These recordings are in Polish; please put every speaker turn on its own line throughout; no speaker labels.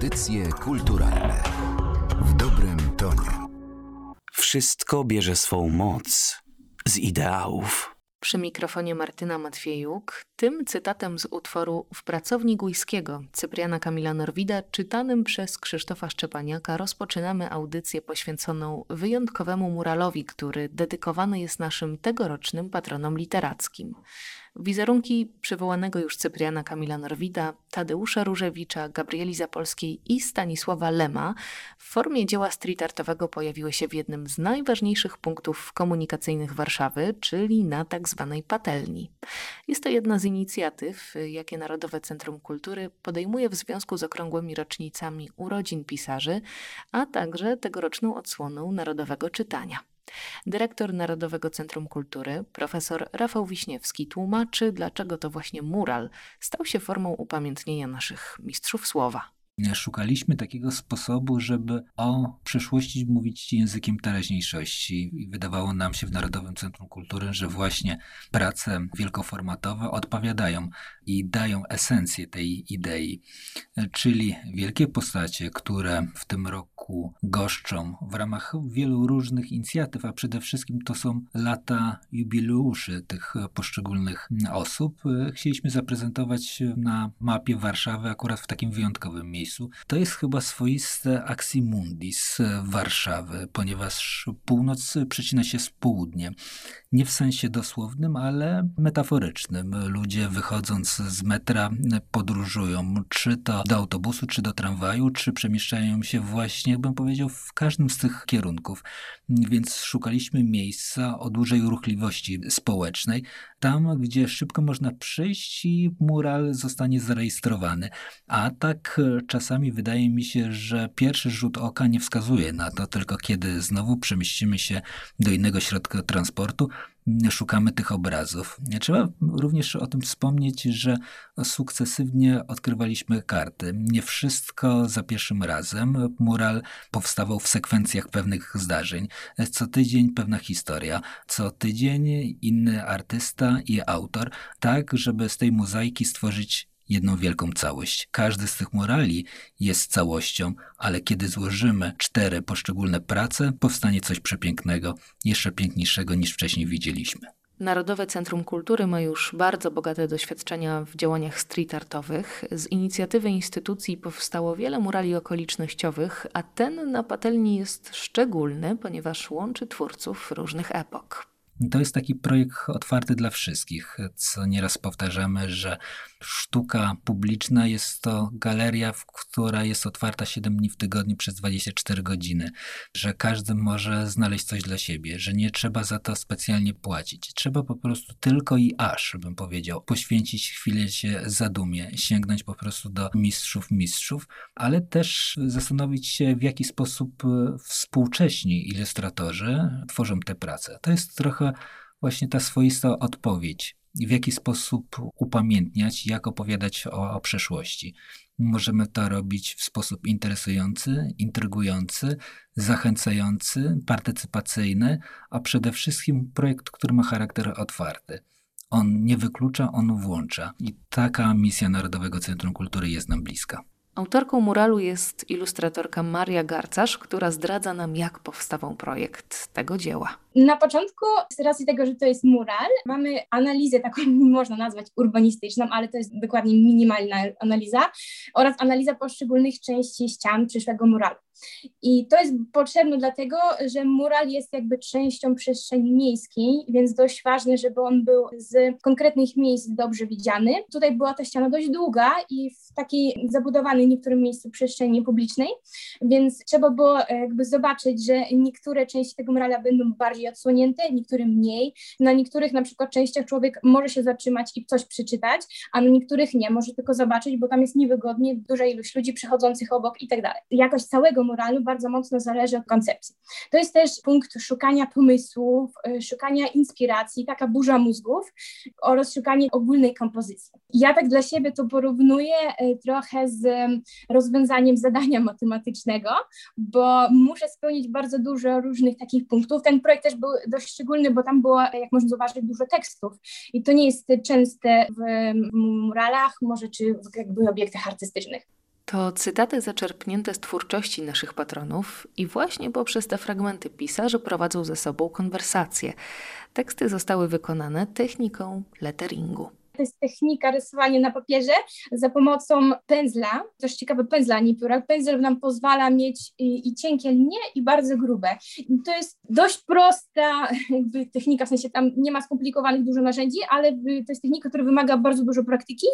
Audycje kulturalne w dobrym tonie.
Wszystko bierze swą moc z ideałów.
Przy mikrofonie Martyna Matwiejuk, tym cytatem z utworu W pracowni Gujskiego Cypriana Kamila Norwida, czytanym przez Krzysztofa Szczepaniaka, rozpoczynamy audycję poświęconą wyjątkowemu muralowi, który dedykowany jest naszym tegorocznym patronom literackim. Wizerunki przywołanego już Cypriana Kamila Norwida, Tadeusza Różewicza, Gabrieli Zapolskiej i Stanisława Lema w formie dzieła street artowego pojawiły się w jednym z najważniejszych punktów komunikacyjnych Warszawy, czyli na tak zwanej patelni. Jest to jedna z inicjatyw, jakie Narodowe Centrum Kultury podejmuje w związku z okrągłymi rocznicami urodzin pisarzy, a także tegoroczną odsłoną Narodowego Czytania. Dyrektor Narodowego Centrum Kultury, profesor Rafał Wiśniewski, tłumaczy, dlaczego to właśnie mural stał się formą upamiętnienia naszych mistrzów słowa
szukaliśmy takiego sposobu, żeby o przeszłości mówić językiem teraźniejszości. I wydawało nam się w Narodowym Centrum Kultury, że właśnie prace wielkoformatowe odpowiadają i dają esencję tej idei. Czyli wielkie postacie, które w tym roku goszczą w ramach wielu różnych inicjatyw, a przede wszystkim to są lata jubileuszy tych poszczególnych osób, chcieliśmy zaprezentować na mapie Warszawy akurat w takim wyjątkowym miejscu to jest chyba swoiste aximundis Warszawy, ponieważ północ przecina się z południem. Nie w sensie dosłownym, ale metaforycznym. Ludzie wychodząc z metra podróżują, czy to do autobusu, czy do tramwaju, czy przemieszczają się właśnie, jakbym powiedział, w każdym z tych kierunków. Więc szukaliśmy miejsca o dużej ruchliwości społecznej, tam gdzie szybko można przyjść i mural zostanie zarejestrowany. A tak czasami wydaje mi się, że pierwszy rzut oka nie wskazuje na to, tylko kiedy znowu przemieścimy się do innego środka transportu, szukamy tych obrazów. Trzeba również o tym wspomnieć, że sukcesywnie odkrywaliśmy karty. Nie wszystko za pierwszym razem. Mural powstawał w sekwencjach pewnych zdarzeń. Co tydzień pewna historia, co tydzień inny artysta i autor, tak żeby z tej mozaiki stworzyć jedną wielką całość. Każdy z tych morali jest całością, ale kiedy złożymy cztery poszczególne prace, powstanie coś przepięknego, jeszcze piękniejszego niż wcześniej widzieliśmy.
Narodowe Centrum Kultury ma już bardzo bogate doświadczenia w działaniach street artowych. Z inicjatywy instytucji powstało wiele murali okolicznościowych, a ten na patelni jest szczególny, ponieważ łączy twórców różnych epok.
To jest taki projekt otwarty dla wszystkich, co nieraz powtarzamy, że sztuka publiczna jest to galeria, która jest otwarta 7 dni w tygodniu przez 24 godziny, że każdy może znaleźć coś dla siebie, że nie trzeba za to specjalnie płacić. Trzeba po prostu tylko i aż, bym powiedział, poświęcić chwilę się zadumie, sięgnąć po prostu do mistrzów mistrzów, ale też zastanowić się, w jaki sposób współcześni ilustratorzy tworzą te prace. To jest trochę właśnie ta swoista odpowiedź, w jaki sposób upamiętniać, jak opowiadać o, o przeszłości. Możemy to robić w sposób interesujący, intrygujący, zachęcający, partycypacyjny, a przede wszystkim projekt, który ma charakter otwarty. On nie wyklucza, on włącza. I taka misja Narodowego Centrum Kultury jest nam bliska.
Autorką muralu jest ilustratorka Maria Garcarz, która zdradza nam, jak powstawał projekt tego dzieła.
Na początku, z racji tego, że to jest mural, mamy analizę taką, można nazwać urbanistyczną, ale to jest dokładnie minimalna analiza, oraz analiza poszczególnych części ścian przyszłego muralu. I to jest potrzebne dlatego, że mural jest jakby częścią przestrzeni miejskiej, więc dość ważne, żeby on był z konkretnych miejsc dobrze widziany. Tutaj była ta ściana dość długa i w takiej zabudowanej niektórym miejscu przestrzeni publicznej, więc trzeba było jakby zobaczyć, że niektóre części tego murala będą bardziej odsłonięte, niektóre mniej. Na niektórych na przykład częściach człowiek może się zatrzymać i coś przeczytać, a na niektórych nie, może tylko zobaczyć, bo tam jest niewygodnie, duża ilość ludzi przychodzących obok i tak dalej. Jakość całego moralu bardzo mocno zależy od koncepcji. To jest też punkt szukania pomysłów, y, szukania inspiracji, taka burza mózgów oraz szukanie ogólnej kompozycji. Ja tak dla siebie to porównuję y, trochę z rozwiązaniem zadania matematycznego, bo muszę spełnić bardzo dużo różnych takich punktów. Ten projekt też był dość szczególny, bo tam było, jak można zauważyć, dużo tekstów i to nie jest częste w muralach, może czy w jakby obiektach artystycznych.
To cytaty zaczerpnięte z twórczości naszych patronów i właśnie poprzez te fragmenty pisarze prowadzą ze sobą konwersacje. Teksty zostały wykonane techniką letteringu
to jest technika rysowania na papierze za pomocą pędzla, też ciekawe pędzla, nie pióra. Pędzel nam pozwala mieć i, i cienkie linie i bardzo grube. To jest dość prosta jakby technika, w sensie tam nie ma skomplikowanych dużo narzędzi, ale to jest technika, która wymaga bardzo dużo praktyki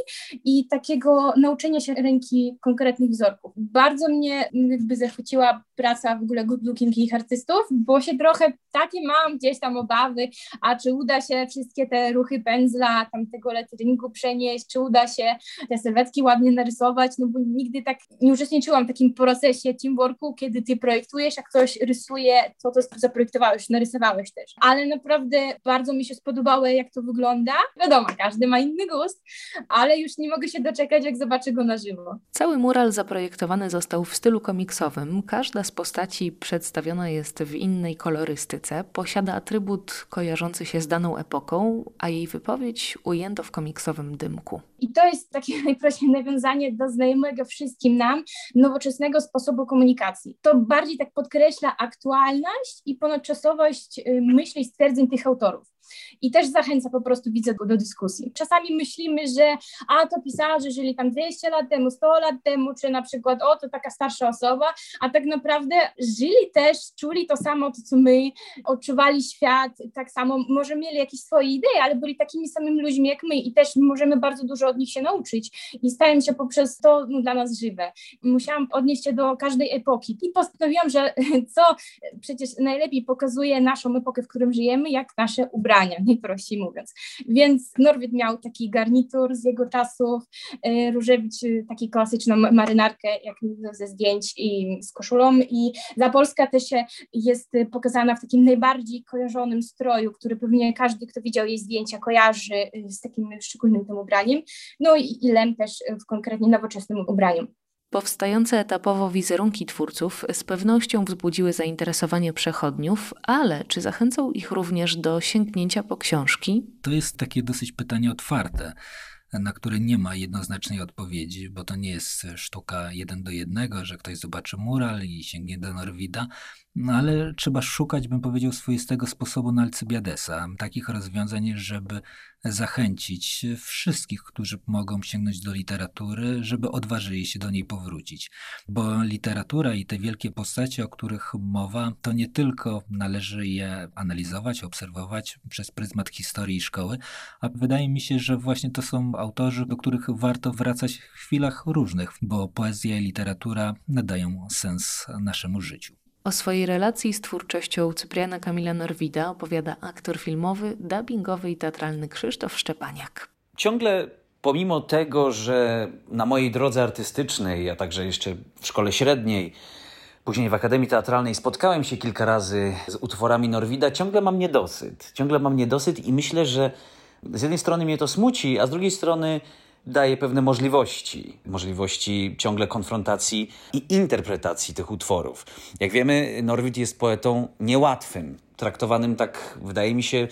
i takiego nauczenia się ręki konkretnych wzorków. Bardzo mnie jakby zachwyciła praca w ogóle good lookingich artystów, bo się trochę takie mam gdzieś tam obawy, a czy uda się wszystkie te ruchy pędzla, tam tego letteringu przenieść, czy uda się te sylwetki ładnie narysować, no bo nigdy tak nie uczestniczyłam w takim procesie teamworku, kiedy ty projektujesz, a ktoś rysuje, co to zaprojektowałeś, narysowałeś też. Ale naprawdę bardzo mi się spodobało, jak to wygląda. Wiadomo, każdy ma inny gust, ale już nie mogę się doczekać, jak zobaczę go na żywo.
Cały mural zaprojektowany został w stylu komiksowym. Każda z postaci przedstawiona jest w innej kolorystyce, posiada atrybut kojarzący się z daną epoką, a jej wypowiedź ujęto w komiksowym dymku.
I to jest takie najprościej nawiązanie do znajomego wszystkim nam nowoczesnego sposobu komunikacji. To bardziej tak podkreśla aktualność i ponadczasowość y, myśli i stwierdzeń tych autorów. I też zachęca po prostu widzę do dyskusji. Czasami myślimy, że a to pisarze żyli tam 200 lat temu, 100 lat temu, czy na przykład o to taka starsza osoba, a tak naprawdę żyli też, czuli to samo, to co my, odczuwali świat tak samo, może mieli jakieś swoje idee, ale byli takimi samymi ludźmi jak my i też możemy bardzo dużo od nich się nauczyć i stają się poprzez to no, dla nas żywe. Musiałam odnieść się do każdej epoki i postanowiłam, że co przecież najlepiej pokazuje naszą epokę, w którym żyjemy, jak nasze ubrania, najprościej mówiąc. Więc Norwid miał taki garnitur z jego czasów, e, Różewicz y, taki klasyczną marynarkę, jak ze zdjęć i z koszulą i za Polska też jest pokazana w takim najbardziej kojarzonym stroju, który pewnie każdy, kto widział jej zdjęcia, kojarzy y, z takim szczególnym tym ubraniem. No i Lem też w konkretnie nowoczesnym ubraniu.
Powstające etapowo wizerunki twórców z pewnością wzbudziły zainteresowanie przechodniów, ale czy zachęcą ich również do sięgnięcia po książki?
To jest takie dosyć pytanie otwarte na które nie ma jednoznacznej odpowiedzi, bo to nie jest sztuka jeden do jednego, że ktoś zobaczy mural i sięgnie do Norwida, no ale trzeba szukać, bym powiedział, swoistego sposobu na Alcybiadesa, takich rozwiązań, żeby zachęcić wszystkich, którzy mogą sięgnąć do literatury, żeby odważyli się do niej powrócić. Bo literatura i te wielkie postacie, o których mowa, to nie tylko należy je analizować, obserwować przez pryzmat historii i szkoły, a wydaje mi się, że właśnie to są autorzy, do których warto wracać w chwilach różnych, bo poezja i literatura nadają sens naszemu życiu.
O swojej relacji z twórczością Cypriana Kamila Norwida opowiada aktor filmowy, dubbingowy i teatralny Krzysztof Szczepaniak.
Ciągle pomimo tego, że na mojej drodze artystycznej, a także jeszcze w szkole średniej, później w Akademii Teatralnej spotkałem się kilka razy z utworami Norwida, ciągle mam niedosyt. Ciągle mam niedosyt i myślę, że z jednej strony mnie to smuci, a z drugiej strony daje pewne możliwości, możliwości ciągle konfrontacji i interpretacji tych utworów. Jak wiemy, Norwid jest poetą niełatwym, traktowanym tak, wydaje mi się,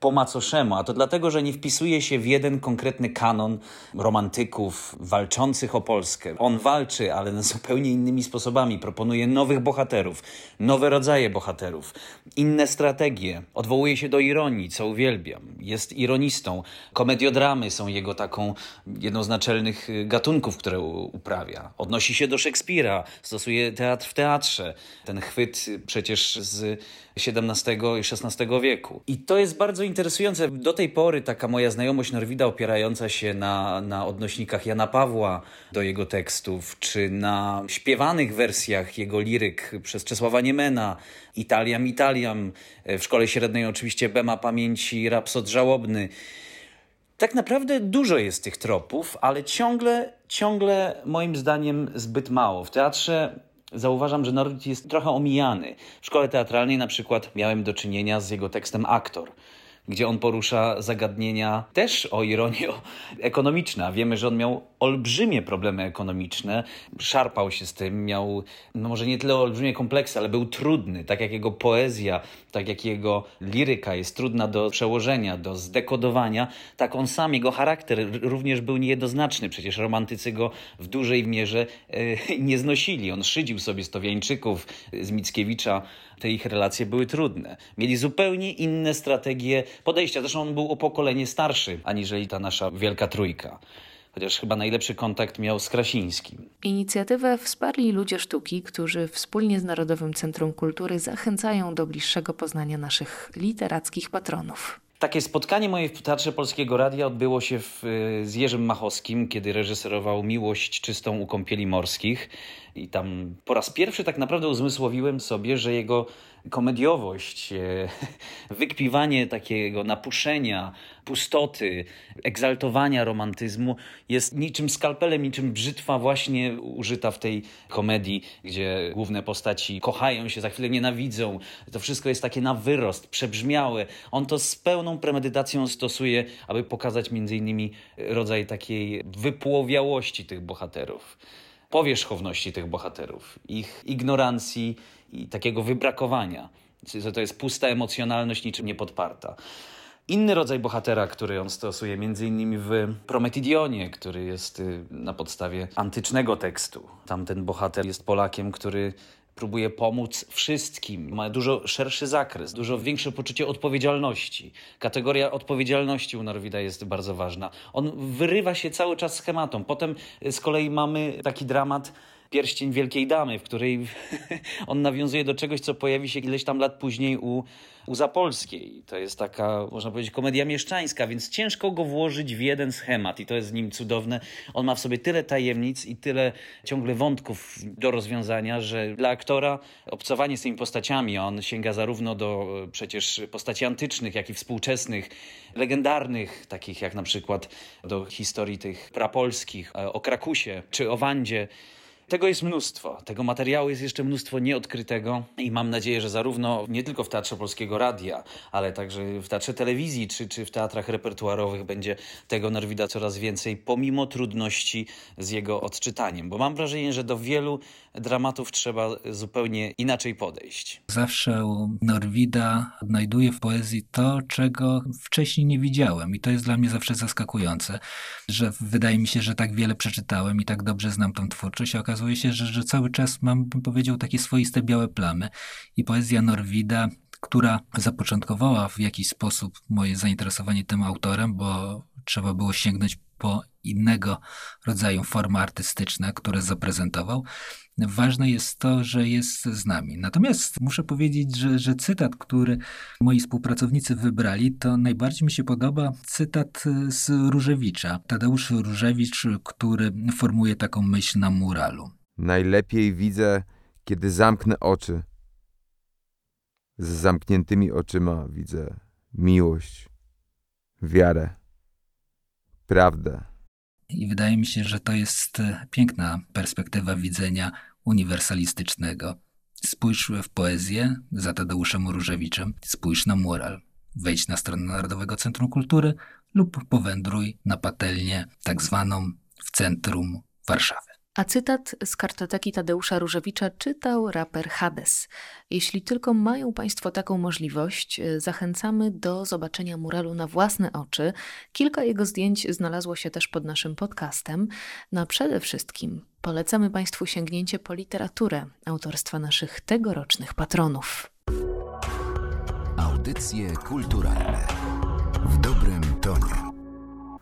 po macoszemu, a to dlatego, że nie wpisuje się w jeden konkretny kanon romantyków walczących o Polskę. On walczy, ale zupełnie innymi sposobami. Proponuje nowych bohaterów, nowe rodzaje bohaterów, inne strategie. Odwołuje się do ironii, co uwielbiam. Jest ironistą. Komediodramy są jego taką jedną z naczelnych y, gatunków, które uprawia. Odnosi się do Szekspira, stosuje teatr w teatrze. Ten chwyt przecież z XVII i XVI wieku. I to jest bardzo interesujące. Do tej pory taka moja znajomość Norwida opierająca się na, na odnośnikach Jana Pawła do jego tekstów, czy na śpiewanych wersjach jego liryk przez Czesława Niemena, Italiam, Italiam, w szkole średniej oczywiście Bema Pamięci, Rapsod Żałobny. Tak naprawdę dużo jest tych tropów, ale ciągle, ciągle moim zdaniem zbyt mało. W teatrze zauważam, że Norwid jest trochę omijany. W szkole teatralnej na przykład miałem do czynienia z jego tekstem Aktor, gdzie on porusza zagadnienia też o ironię ekonomiczne. A wiemy, że on miał olbrzymie problemy ekonomiczne, szarpał się z tym, miał no może nie tyle olbrzymie kompleksy, ale był trudny, tak jak jego poezja, tak jak jego liryka jest trudna do przełożenia, do zdekodowania, tak on sam, jego charakter również był niejednoznaczny. Przecież romantycy go w dużej mierze e, nie znosili. On szydził sobie Stowiańczyków z Mickiewicza, te ich relacje były trudne. Mieli zupełnie inne strategie podejścia. Zresztą on był o pokolenie starszy, aniżeli ta nasza wielka trójka chociaż chyba najlepszy kontakt miał z Krasińskim.
Inicjatywę wsparli ludzie sztuki, którzy wspólnie z Narodowym Centrum Kultury zachęcają do bliższego poznania naszych literackich patronów.
Takie spotkanie moje w Teatrze Polskiego Radia odbyło się w, z Jerzym Machowskim, kiedy reżyserował Miłość czystą u kąpieli morskich. I tam po raz pierwszy tak naprawdę uzmysłowiłem sobie, że jego komediowość, e, wykpiwanie takiego napuszenia, pustoty, egzaltowania romantyzmu jest niczym skalpelem, niczym brzytwa właśnie użyta w tej komedii, gdzie główne postaci kochają się, za chwilę nienawidzą. To wszystko jest takie na wyrost, przebrzmiałe. On to z pełną premedytacją stosuje, aby pokazać między innymi rodzaj takiej wypłowiałości tych bohaterów powierzchowności tych bohaterów, ich ignorancji i takiego wybrakowania. Że to jest pusta emocjonalność, niczym niepodparta. Inny rodzaj bohatera, który on stosuje między innymi w Prometidionie, który jest y, na podstawie antycznego tekstu. Tamten bohater jest Polakiem, który próbuje pomóc wszystkim, ma dużo szerszy zakres, dużo większe poczucie odpowiedzialności. Kategoria odpowiedzialności u Norwida jest bardzo ważna. On wyrywa się cały czas schematom. Potem z kolei mamy taki dramat Pierścień Wielkiej Damy, w której on nawiązuje do czegoś, co pojawi się ileś tam lat później u, u Zapolskiej. To jest taka, można powiedzieć, komedia mieszczańska, więc ciężko go włożyć w jeden schemat i to jest z nim cudowne. On ma w sobie tyle tajemnic i tyle ciągle wątków do rozwiązania, że dla aktora obcowanie z tymi postaciami, on sięga zarówno do e, przecież postaci antycznych, jak i współczesnych, legendarnych, takich jak na przykład do historii tych prapolskich, e, o Krakusie czy o Wandzie, tego jest mnóstwo. Tego materiału jest jeszcze mnóstwo nieodkrytego i mam nadzieję, że zarówno nie tylko w Teatrze Polskiego Radia, ale także w Teatrze Telewizji czy, czy w teatrach repertuarowych będzie tego Norwida coraz więcej, pomimo trudności z jego odczytaniem. Bo mam wrażenie, że do wielu dramatów trzeba zupełnie inaczej podejść.
Zawsze u Norwida odnajduję w poezji to, czego wcześniej nie widziałem i to jest dla mnie zawsze zaskakujące, że wydaje mi się, że tak wiele przeczytałem i tak dobrze znam tą twórczość, a się, że, że cały czas mam, bym powiedział, takie swoiste białe plamy. I poezja Norwida która zapoczątkowała w jakiś sposób moje zainteresowanie tym autorem, bo trzeba było sięgnąć po innego rodzaju formy artystyczne, które zaprezentował. Ważne jest to, że jest z nami. Natomiast muszę powiedzieć, że, że cytat, który moi współpracownicy wybrali, to najbardziej mi się podoba cytat z Różewicza. Tadeusz Różewicz, który formuje taką myśl na muralu.
Najlepiej widzę, kiedy zamknę oczy. Z zamkniętymi oczyma widzę miłość, wiarę, prawdę.
I wydaje mi się, że to jest piękna perspektywa widzenia uniwersalistycznego. Spójrz w poezję za Tadeuszem Różewiczem, spójrz na mural. Wejdź na stronę Narodowego Centrum Kultury lub powędruj na patelnię tak zwaną w centrum Warszawy.
A cytat z kartoteki Tadeusza Różewicza czytał raper Hades. Jeśli tylko mają Państwo taką możliwość, e, zachęcamy do zobaczenia muralu na własne oczy. Kilka jego zdjęć znalazło się też pod naszym podcastem. No a przede wszystkim polecamy Państwu sięgnięcie po literaturę autorstwa naszych tegorocznych patronów.
Audycje kulturalne w dobrym